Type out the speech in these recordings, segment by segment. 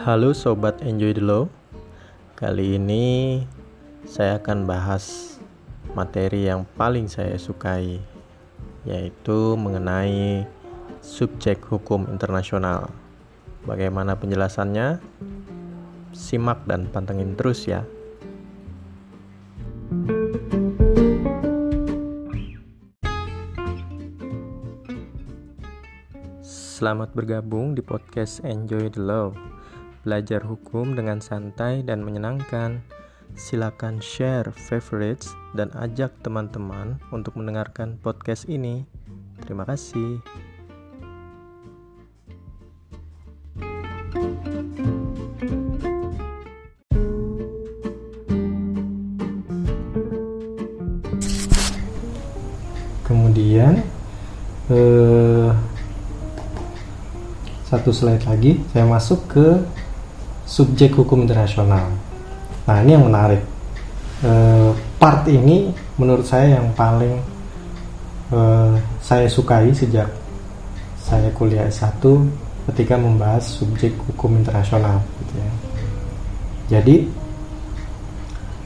Halo sobat Enjoy the Law. Kali ini saya akan bahas materi yang paling saya sukai yaitu mengenai subjek hukum internasional. Bagaimana penjelasannya? Simak dan pantengin terus ya. Selamat bergabung di podcast Enjoy the Law. Belajar hukum dengan santai dan menyenangkan. Silakan share favorites dan ajak teman-teman untuk mendengarkan podcast ini. Terima kasih. Kemudian eh, satu slide lagi saya masuk ke subjek hukum internasional. Nah ini yang menarik. Eh, part ini menurut saya yang paling eh, saya sukai sejak saya kuliah S1 ketika membahas subjek hukum internasional. Gitu ya. Jadi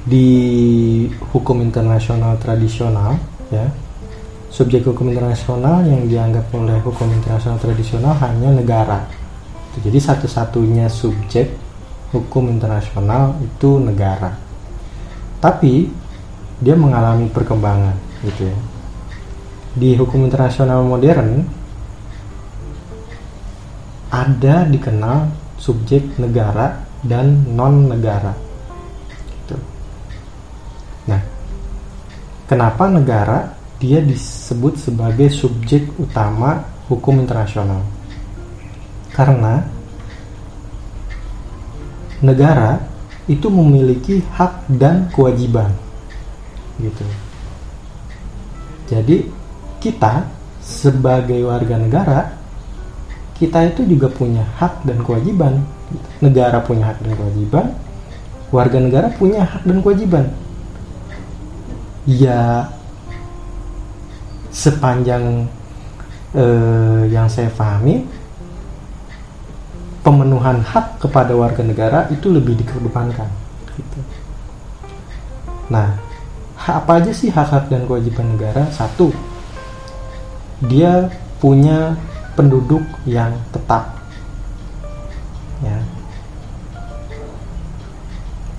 di hukum internasional tradisional ya subjek hukum internasional yang dianggap oleh hukum internasional tradisional hanya negara. Jadi satu-satunya subjek hukum internasional itu negara. Tapi dia mengalami perkembangan gitu ya. Di hukum internasional modern ada dikenal subjek negara dan non negara. Gitu. Nah, kenapa negara dia disebut sebagai subjek utama hukum internasional? Karena negara itu memiliki hak dan kewajiban gitu. Jadi kita sebagai warga negara kita itu juga punya hak dan kewajiban. Negara punya hak dan kewajiban warga negara punya hak dan kewajiban. Ya sepanjang eh, yang saya pahami pemenuhan hak kepada warga negara itu lebih dikedepankan. Gitu. Nah, apa aja sih hak-hak dan kewajiban negara? Satu, dia punya penduduk yang tetap. Ya.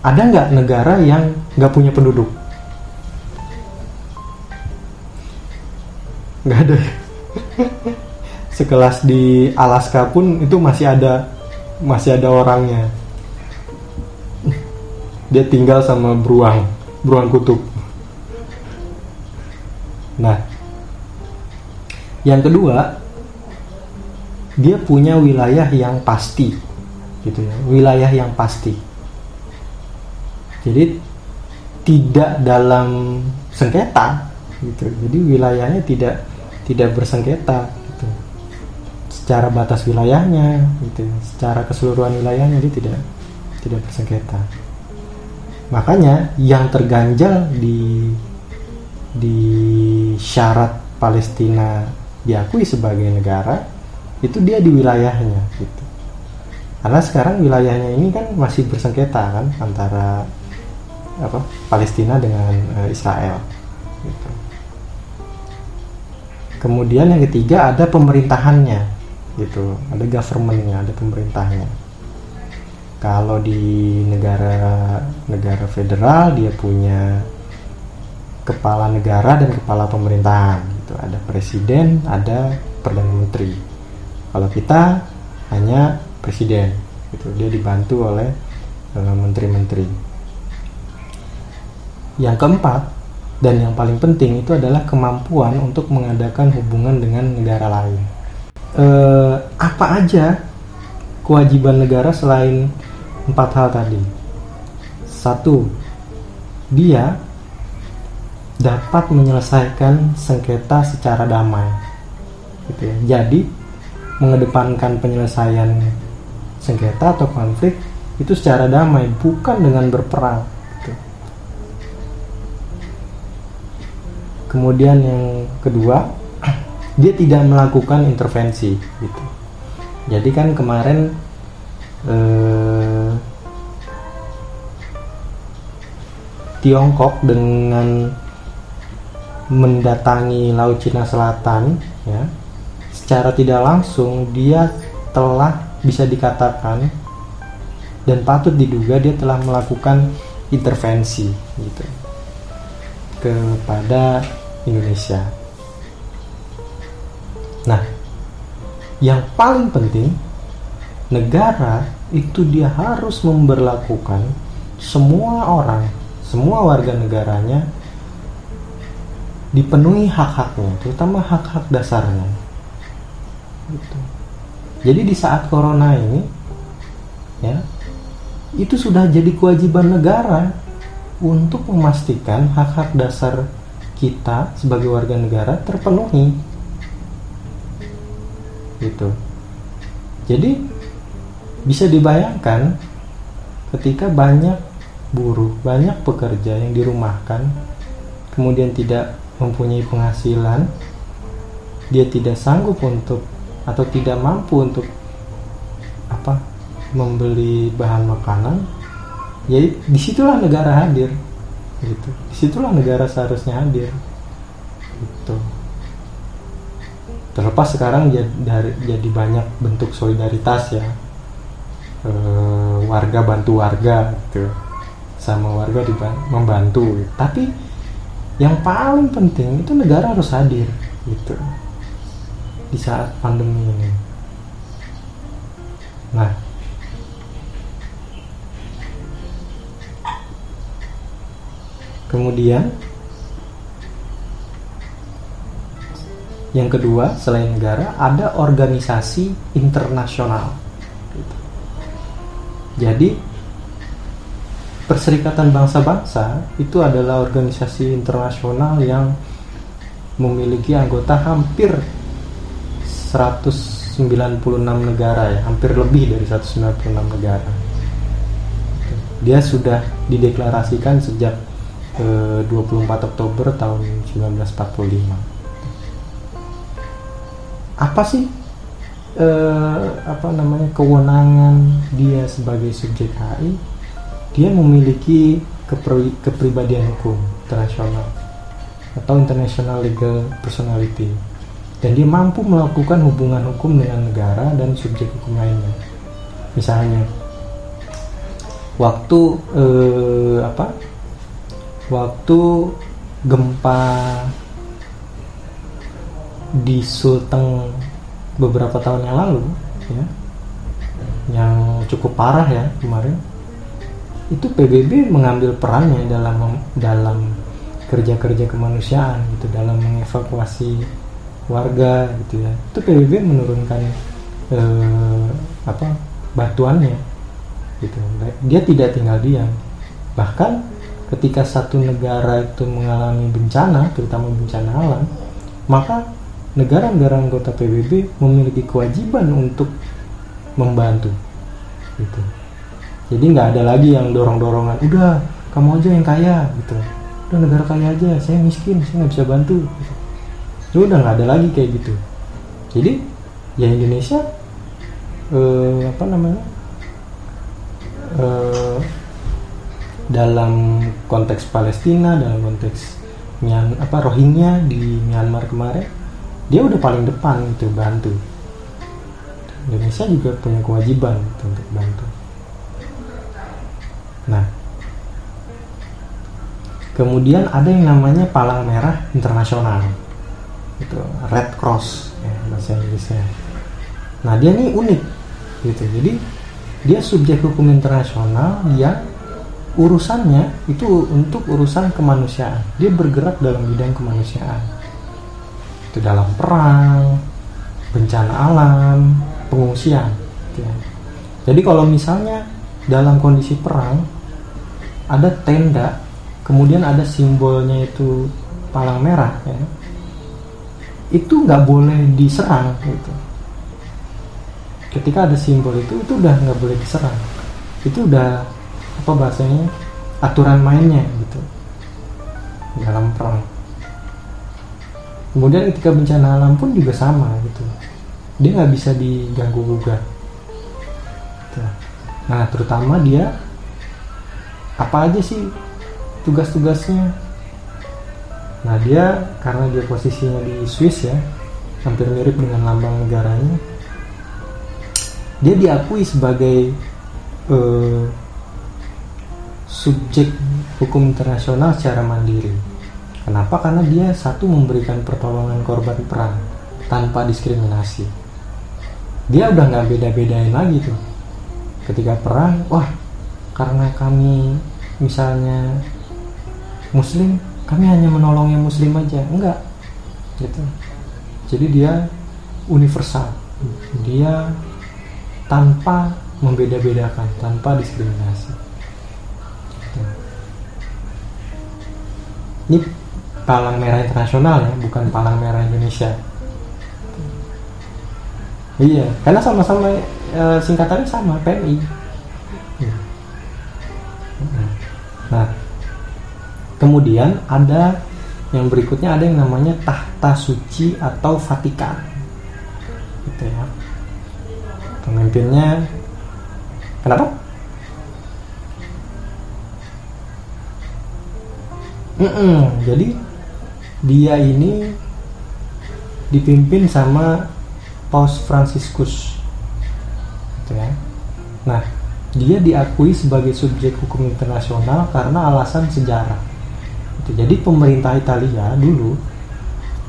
Ada nggak negara yang nggak punya penduduk? Nggak ada. Sekelas di Alaska pun itu masih ada masih ada orangnya. Dia tinggal sama beruang beruang kutub nah yang kedua dia punya wilayah yang pasti gitu ya wilayah yang pasti. Jadi tidak dalam sengketa gitu. Jadi wilayahnya tidak tidak bersengketa secara batas wilayahnya gitu. Secara keseluruhan wilayahnya dia tidak tidak bersengketa. Makanya yang terganjal di di syarat Palestina diakui sebagai negara itu dia di wilayahnya gitu. Karena sekarang wilayahnya ini kan masih bersengketa kan antara apa Palestina dengan uh, Israel gitu. kemudian yang ketiga ada pemerintahannya gitu. Ada governmentnya ada pemerintahnya. Kalau di negara negara federal dia punya kepala negara dan kepala pemerintahan gitu. Ada presiden ada perdana menteri. Kalau kita hanya presiden gitu. Dia dibantu oleh eh, menteri-menteri. Yang keempat dan yang paling penting itu adalah kemampuan untuk mengadakan hubungan dengan negara lain eh, apa aja kewajiban negara selain empat hal tadi? Satu, dia dapat menyelesaikan sengketa secara damai. Gitu ya. Jadi mengedepankan penyelesaian sengketa atau konflik itu secara damai, bukan dengan berperang. Gitu. Kemudian yang kedua, dia tidak melakukan intervensi gitu jadi kan kemarin eh, Tiongkok dengan mendatangi Laut Cina Selatan ya secara tidak langsung dia telah bisa dikatakan dan patut diduga dia telah melakukan intervensi gitu kepada Indonesia. Yang paling penting negara itu dia harus memberlakukan semua orang, semua warga negaranya dipenuhi hak-haknya, terutama hak-hak dasarnya. Gitu. Jadi di saat corona ini, ya, itu sudah jadi kewajiban negara untuk memastikan hak-hak dasar kita sebagai warga negara terpenuhi gitu. Jadi bisa dibayangkan ketika banyak buruh banyak pekerja yang dirumahkan kemudian tidak mempunyai penghasilan dia tidak sanggup untuk atau tidak mampu untuk apa membeli bahan makanan jadi di situlah negara hadir gitu. Di situlah negara seharusnya hadir gitu terlepas sekarang jadi, dari, jadi banyak bentuk solidaritas ya. E, warga bantu warga gitu. Sama warga membantu. Tapi yang paling penting itu negara harus hadir gitu. Di saat pandemi ini. Nah. Kemudian yang kedua selain negara ada organisasi internasional. Jadi Perserikatan Bangsa-Bangsa itu adalah organisasi internasional yang memiliki anggota hampir 196 negara ya, hampir lebih dari 196 negara. Dia sudah dideklarasikan sejak 24 Oktober tahun 1945 apa sih eh, apa namanya kewenangan dia sebagai subjek HI dia memiliki kepri kepribadian hukum internasional atau international legal personality. Dan dia mampu melakukan hubungan hukum dengan negara dan subjek hukum lainnya. Misalnya waktu eh, apa? Waktu gempa di Sulteng beberapa tahun yang lalu ya yang cukup parah ya kemarin itu PBB mengambil perannya dalam dalam kerja-kerja kemanusiaan gitu dalam mengevakuasi warga gitu ya. Itu PBB menurunkan eh, apa bantuannya gitu. Dia tidak tinggal diam. Bahkan ketika satu negara itu mengalami bencana, terutama bencana alam, maka negara-negara anggota PBB memiliki kewajiban untuk membantu. Gitu. Jadi nggak ada lagi yang dorong-dorongan, udah kamu aja yang kaya gitu. Udah negara kaya aja, saya miskin, saya nggak bisa bantu. Gitu. Udah nggak ada lagi kayak gitu. Jadi ya Indonesia eh, apa namanya? Eh, dalam konteks Palestina dalam konteks Myan, apa Rohingya di Myanmar kemarin dia udah paling depan itu bantu. Indonesia juga punya kewajiban gitu, untuk bantu. Nah kemudian ada yang namanya Palang Merah Internasional. Itu Red Cross ya, bahasa Inggrisnya. Nah dia ini unik gitu. Jadi dia subjek hukum internasional yang urusannya itu untuk urusan kemanusiaan. Dia bergerak dalam bidang kemanusiaan itu dalam perang bencana alam pengungsian gitu ya. jadi kalau misalnya dalam kondisi perang ada tenda kemudian ada simbolnya itu palang merah ya. Itu nggak boleh diserang gitu. Ketika ada simbol itu itu udah nggak boleh diserang. Itu udah apa bahasanya aturan mainnya gitu. Dalam perang kemudian ketika bencana alam pun juga sama gitu. Dia nggak bisa diganggu gugat. Gitu. nah terutama dia apa aja sih tugas-tugasnya? Nah dia karena dia posisinya di Swiss ya hampir mirip dengan lambang negaranya dia diakui sebagai uh, subjek hukum internasional secara mandiri kenapa? Karena dia satu memberikan pertolongan korban perang tanpa diskriminasi. Dia udah nggak beda-bedain lagi tuh. Ketika perang wah karena kami misalnya muslim kami hanya menolong yang muslim aja. Enggak. Gitu. Jadi dia universal. Dia tanpa membeda-bedakan tanpa diskriminasi. Gitu. ini palang merah internasional ya bukan palang merah Indonesia. Iya karena sama-sama e, singkatannya sama PMI nah kemudian ada yang berikutnya ada yang namanya tahta suci atau Vatikan. Gitu ya. Pemimpinnya kenapa? Mm -mm, jadi dia ini dipimpin sama Paus Franciscus. Gitu ya. Nah dia diakui sebagai subjek hukum internasional karena alasan sejarah. Gitu. jadi pemerintah Italia dulu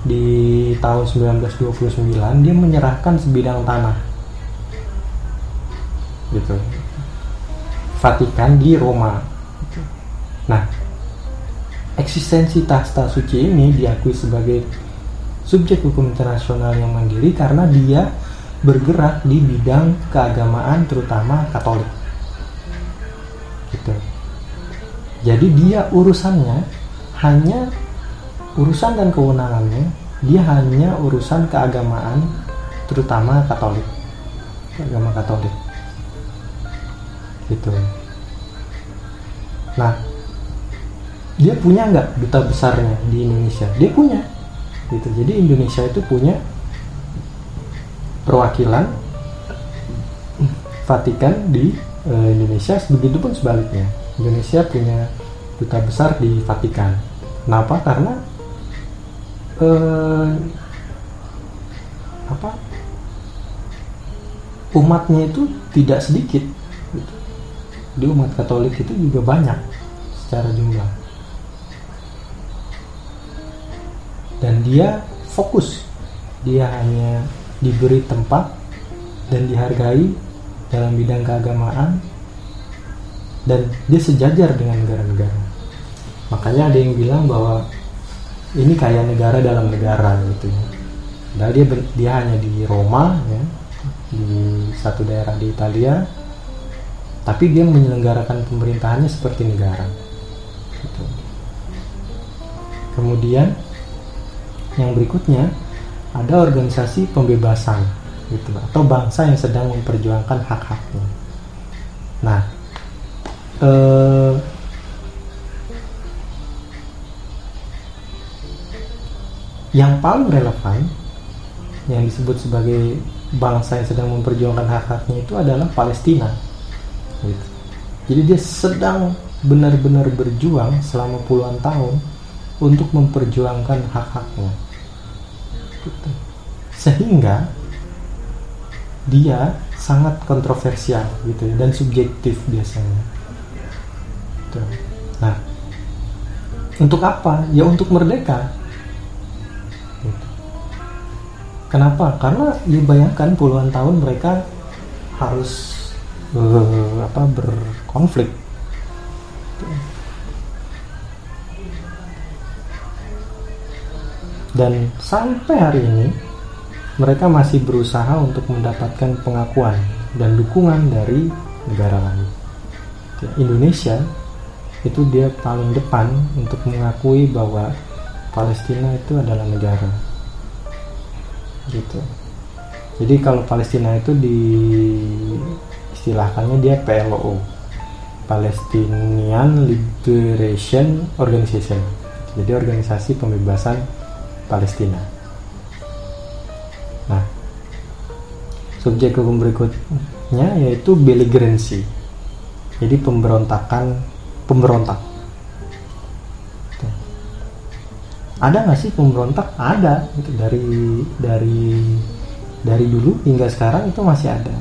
di tahun 1929 dia menyerahkan sebidang tanah. Gitu. Vatikan di Roma. Nah eksistensi tahta suci ini diakui sebagai subjek hukum internasional yang mandiri karena dia bergerak di bidang keagamaan terutama Katolik. Gitu. Jadi dia urusannya hanya urusan dan kewenangannya dia hanya urusan keagamaan terutama Katolik. Agama Katolik. Gitu. Nah, dia punya nggak duta besarnya di Indonesia? Dia punya. Gitu. Jadi Indonesia itu punya perwakilan Vatikan di e, Indonesia. Begitu pun sebaliknya. Indonesia punya duta besar di Vatikan. Kenapa? Karena e, apa? Umatnya itu tidak sedikit. Gitu. di umat Katolik itu juga banyak secara jumlah dan dia fokus. Dia hanya diberi tempat dan dihargai dalam bidang keagamaan. Dan dia sejajar dengan negara-negara. Makanya ada yang bilang bahwa ini kayak negara dalam negara gitu ya. Padahal dia dia hanya di Roma ya di satu daerah di Italia. Tapi dia menyelenggarakan pemerintahannya seperti negara. Gitu. kemudian yang berikutnya ada organisasi pembebasan gitu atau bangsa yang sedang memperjuangkan hak-haknya. Nah, eh, yang paling relevan yang disebut sebagai bangsa yang sedang memperjuangkan hak-haknya itu adalah Palestina. Gitu. Jadi dia sedang benar-benar berjuang selama puluhan tahun untuk memperjuangkan hak-haknya gitu. sehingga dia sangat kontroversial gitu ya, dan subjektif biasanya gitu. nah untuk apa ya untuk merdeka gitu. kenapa karena ya bayangkan puluhan tahun mereka harus uh, apa berkonflik dan sampai hari ini mereka masih berusaha untuk mendapatkan pengakuan dan dukungan dari negara lain. Ya, Indonesia itu dia paling depan untuk mengakui bahwa Palestina itu adalah negara. Gitu. Jadi kalau Palestina itu di istilahkannya dia PLO. Palestinian Liberation Organization. Jadi organisasi pembebasan Palestina. Nah, subjek hukum berikutnya yaitu belligerency. Jadi pemberontakan pemberontak. ada nggak sih pemberontak ada gitu dari dari dari dulu hingga sekarang itu masih ada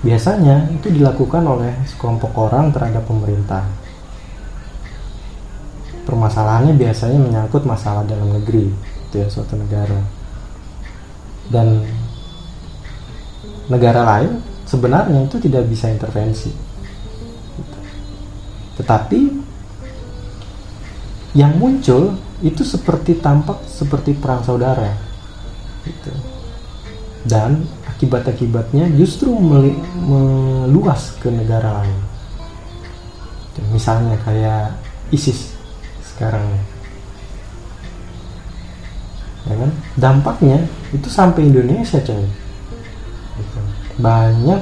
biasanya itu dilakukan oleh sekelompok orang terhadap pemerintah permasalahannya biasanya menyangkut masalah dalam negeri itu ya suatu negara dan negara lain sebenarnya itu tidak bisa intervensi gitu. tetapi yang muncul itu seperti tampak seperti perang saudara gitu. dan akibat-akibatnya justru meluas ke negara lain gitu. misalnya kayak ISIS sekarang ya kan dampaknya itu sampai Indonesia coy gitu. banyak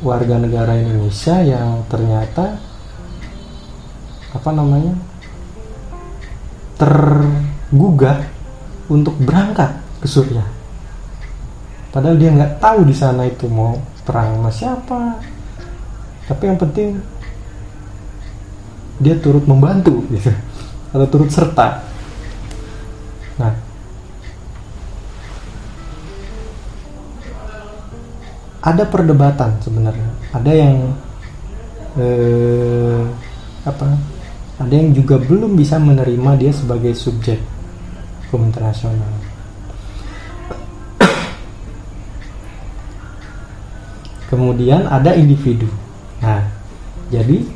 warga negara Indonesia yang ternyata apa namanya tergugah untuk berangkat ke Suriah. Padahal dia nggak tahu di sana itu mau perang sama siapa. Tapi yang penting dia turut membantu gitu atau turut serta. Nah, ada perdebatan sebenarnya. Ada yang eh, apa ada yang juga belum bisa menerima dia sebagai subjek hukum internasional. Kemudian ada individu. Nah, jadi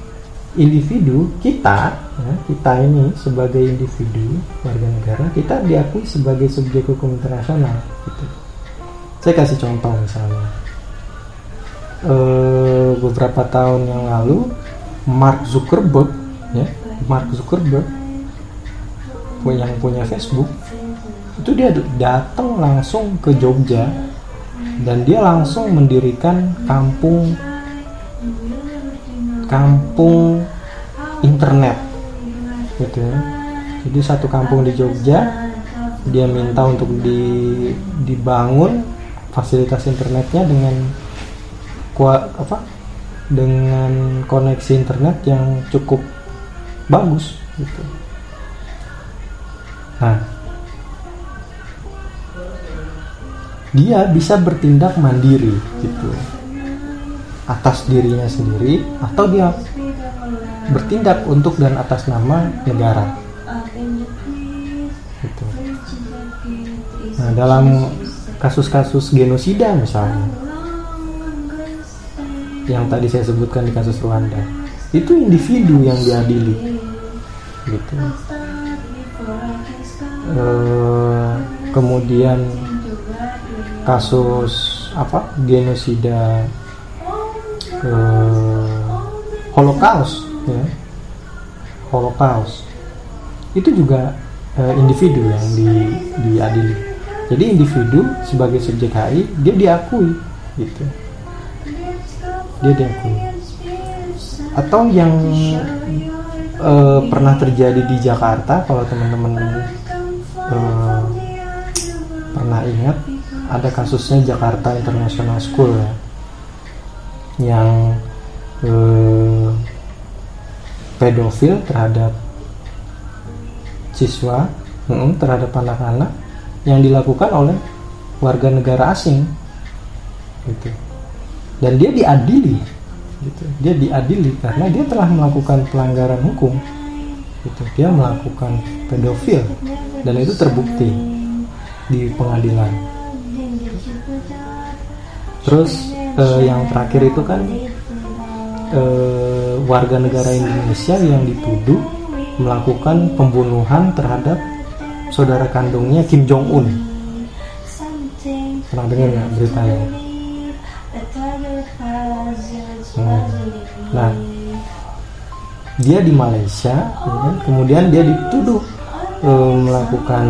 individu kita, ya, kita ini sebagai individu warga negara, kita diakui sebagai subjek hukum internasional. Gitu. Saya kasih contoh misalnya, e, beberapa tahun yang lalu Mark Zuckerberg, ya, Mark Zuckerberg yang punya Facebook itu dia datang langsung ke Jogja dan dia langsung mendirikan kampung kampung internet gitu ya. jadi satu kampung di Jogja dia minta untuk di, dibangun fasilitas internetnya dengan kuat apa dengan koneksi internet yang cukup bagus gitu nah dia bisa bertindak mandiri gitu atas dirinya sendiri atau dia bertindak untuk dan atas nama negara. Gitu. nah dalam kasus-kasus genosida misalnya yang tadi saya sebutkan di kasus Rwanda itu individu yang diadili. Gitu. E, kemudian kasus apa? Genosida e, Holocaust ya Holocaust. Itu juga e, individu yang di, diadili. Jadi individu sebagai subjek HI dia diakui gitu. Dia diakui. Atau yang uh, pernah terjadi di Jakarta kalau teman-teman uh, pernah ingat ada kasusnya Jakarta International School ya. Yang uh, pedofil terhadap siswa terhadap anak-anak yang dilakukan oleh warga negara asing gitu dan dia diadili gitu. dia diadili karena dia telah melakukan pelanggaran hukum gitu. dia melakukan pedofil dan itu terbukti di pengadilan terus eh, yang terakhir itu kan eh, warga negara Indonesia yang dituduh melakukan pembunuhan terhadap saudara kandungnya Kim Jong Un pernah dengar nggak beritanya Hmm. Nah, dia di Malaysia, ya kemudian dia dituduh e, melakukan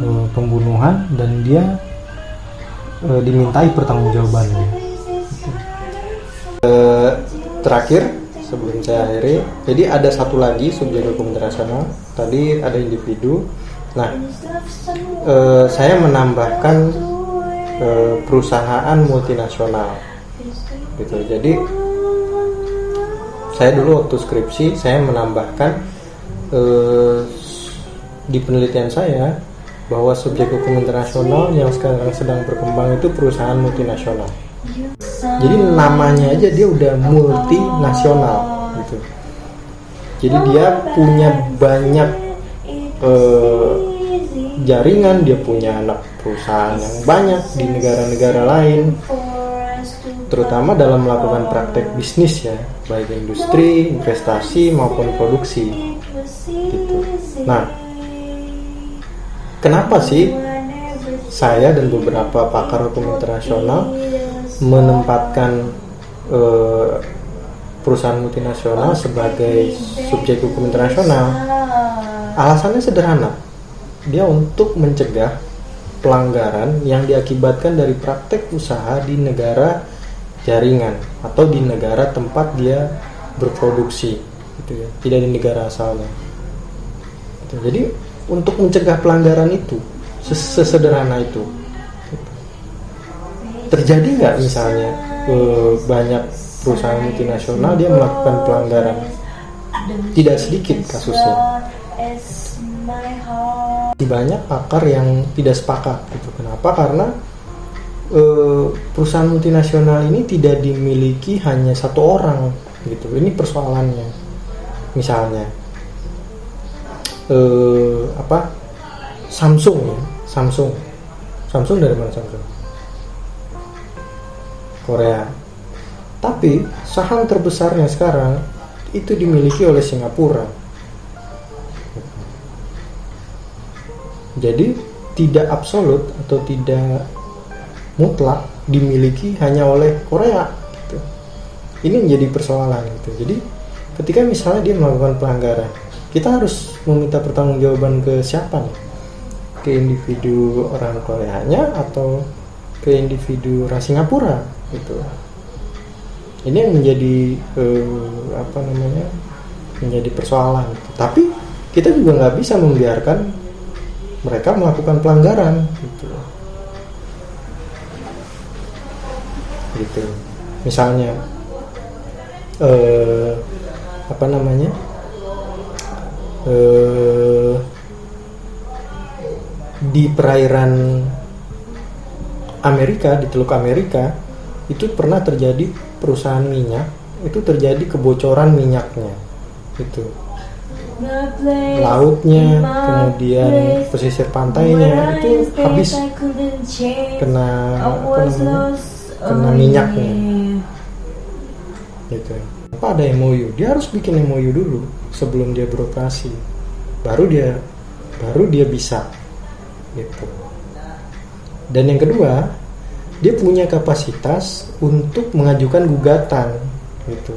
e, pembunuhan dan dia e, dimintai pertanggungjawabannya. E, terakhir sebelum saya akhiri, jadi ada satu lagi subjek hukum internasional. Tadi ada individu. Nah, e, saya menambahkan e, perusahaan multinasional gitu jadi saya dulu waktu skripsi saya menambahkan eh, di penelitian saya bahwa subjek hukum internasional yang sekarang sedang berkembang itu perusahaan multinasional. Jadi namanya aja dia udah multinasional gitu. Jadi dia punya banyak eh, jaringan, dia punya anak perusahaan yang banyak di negara-negara lain, terutama dalam melakukan praktek bisnis ya, baik industri, investasi maupun produksi. Gitu. Nah, kenapa sih saya dan beberapa pakar hukum internasional menempatkan eh, perusahaan multinasional sebagai subjek hukum internasional? Alasannya sederhana, dia untuk mencegah pelanggaran yang diakibatkan dari praktek usaha di negara jaringan atau di negara tempat dia berproduksi gitu ya tidak di negara asalnya gitu. jadi untuk mencegah pelanggaran itu sesederhana itu. Terjadi nggak misalnya eh, banyak perusahaan multinasional dia melakukan pelanggaran tidak sedikit kasusnya banyak pakar yang tidak sepakat gitu. Kenapa? Karena e, perusahaan multinasional ini tidak dimiliki hanya satu orang gitu. Ini persoalannya. Misalnya e, apa? Samsung ya, Samsung. Samsung dari mana Samsung? Korea. Tapi saham terbesarnya sekarang itu dimiliki oleh Singapura Jadi tidak absolut atau tidak mutlak dimiliki hanya oleh Korea gitu. Ini menjadi persoalan gitu. Jadi ketika misalnya dia melakukan pelanggaran, kita harus meminta pertanggungjawaban ke siapa nih? Ke individu orang Koreanya atau ke individu orang Singapura gitu. Ini yang menjadi eh, apa namanya? menjadi persoalan. Tapi kita juga nggak bisa membiarkan mereka melakukan pelanggaran gitu gitu misalnya eh, apa namanya eh, di perairan Amerika di Teluk Amerika itu pernah terjadi perusahaan minyak itu terjadi kebocoran minyaknya itu lautnya kemudian pesisir pantainya itu habis kena apa kena minyaknya. Gitu. Apa ada MOU dia harus bikin MOU dulu sebelum dia beroperasi. Baru dia baru dia bisa gitu. Dan yang kedua dia punya kapasitas untuk mengajukan gugatan gitu.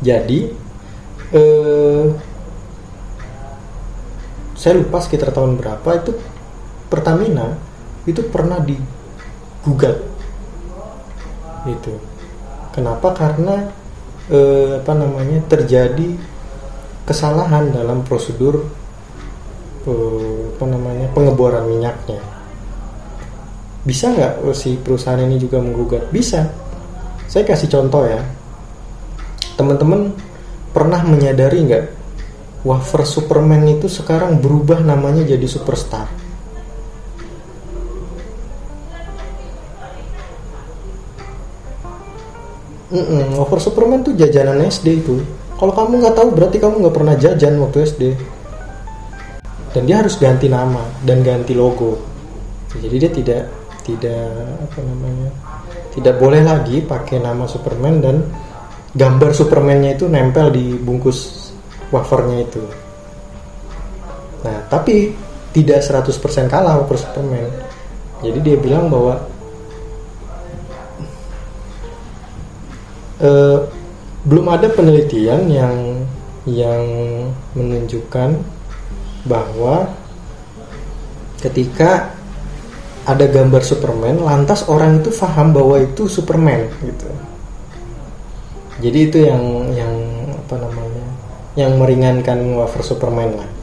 Jadi eh, saya lupa sekitar tahun berapa itu Pertamina itu pernah digugat itu kenapa? Karena eh, apa namanya terjadi kesalahan dalam prosedur eh, apa namanya pengeboran minyaknya. Bisa nggak si perusahaan ini juga menggugat? Bisa. Saya kasih contoh ya. Teman-teman pernah menyadari nggak wafer Superman itu sekarang berubah namanya jadi superstar? Mm -mm, wafer Superman tuh jajanan SD itu. Kalau kamu nggak tahu berarti kamu nggak pernah jajan waktu SD dan dia harus ganti nama dan ganti logo jadi dia tidak tidak apa namanya tidak boleh lagi pakai nama Superman dan gambar Superman-nya itu nempel di bungkus wafernya itu. Nah, tapi tidak 100% kalah wafer Superman. Jadi dia bilang bahwa uh, belum ada penelitian yang yang menunjukkan bahwa ketika ada gambar Superman, lantas orang itu paham bahwa itu Superman gitu. Jadi itu yang yang apa namanya yang meringankan wafer Superman lah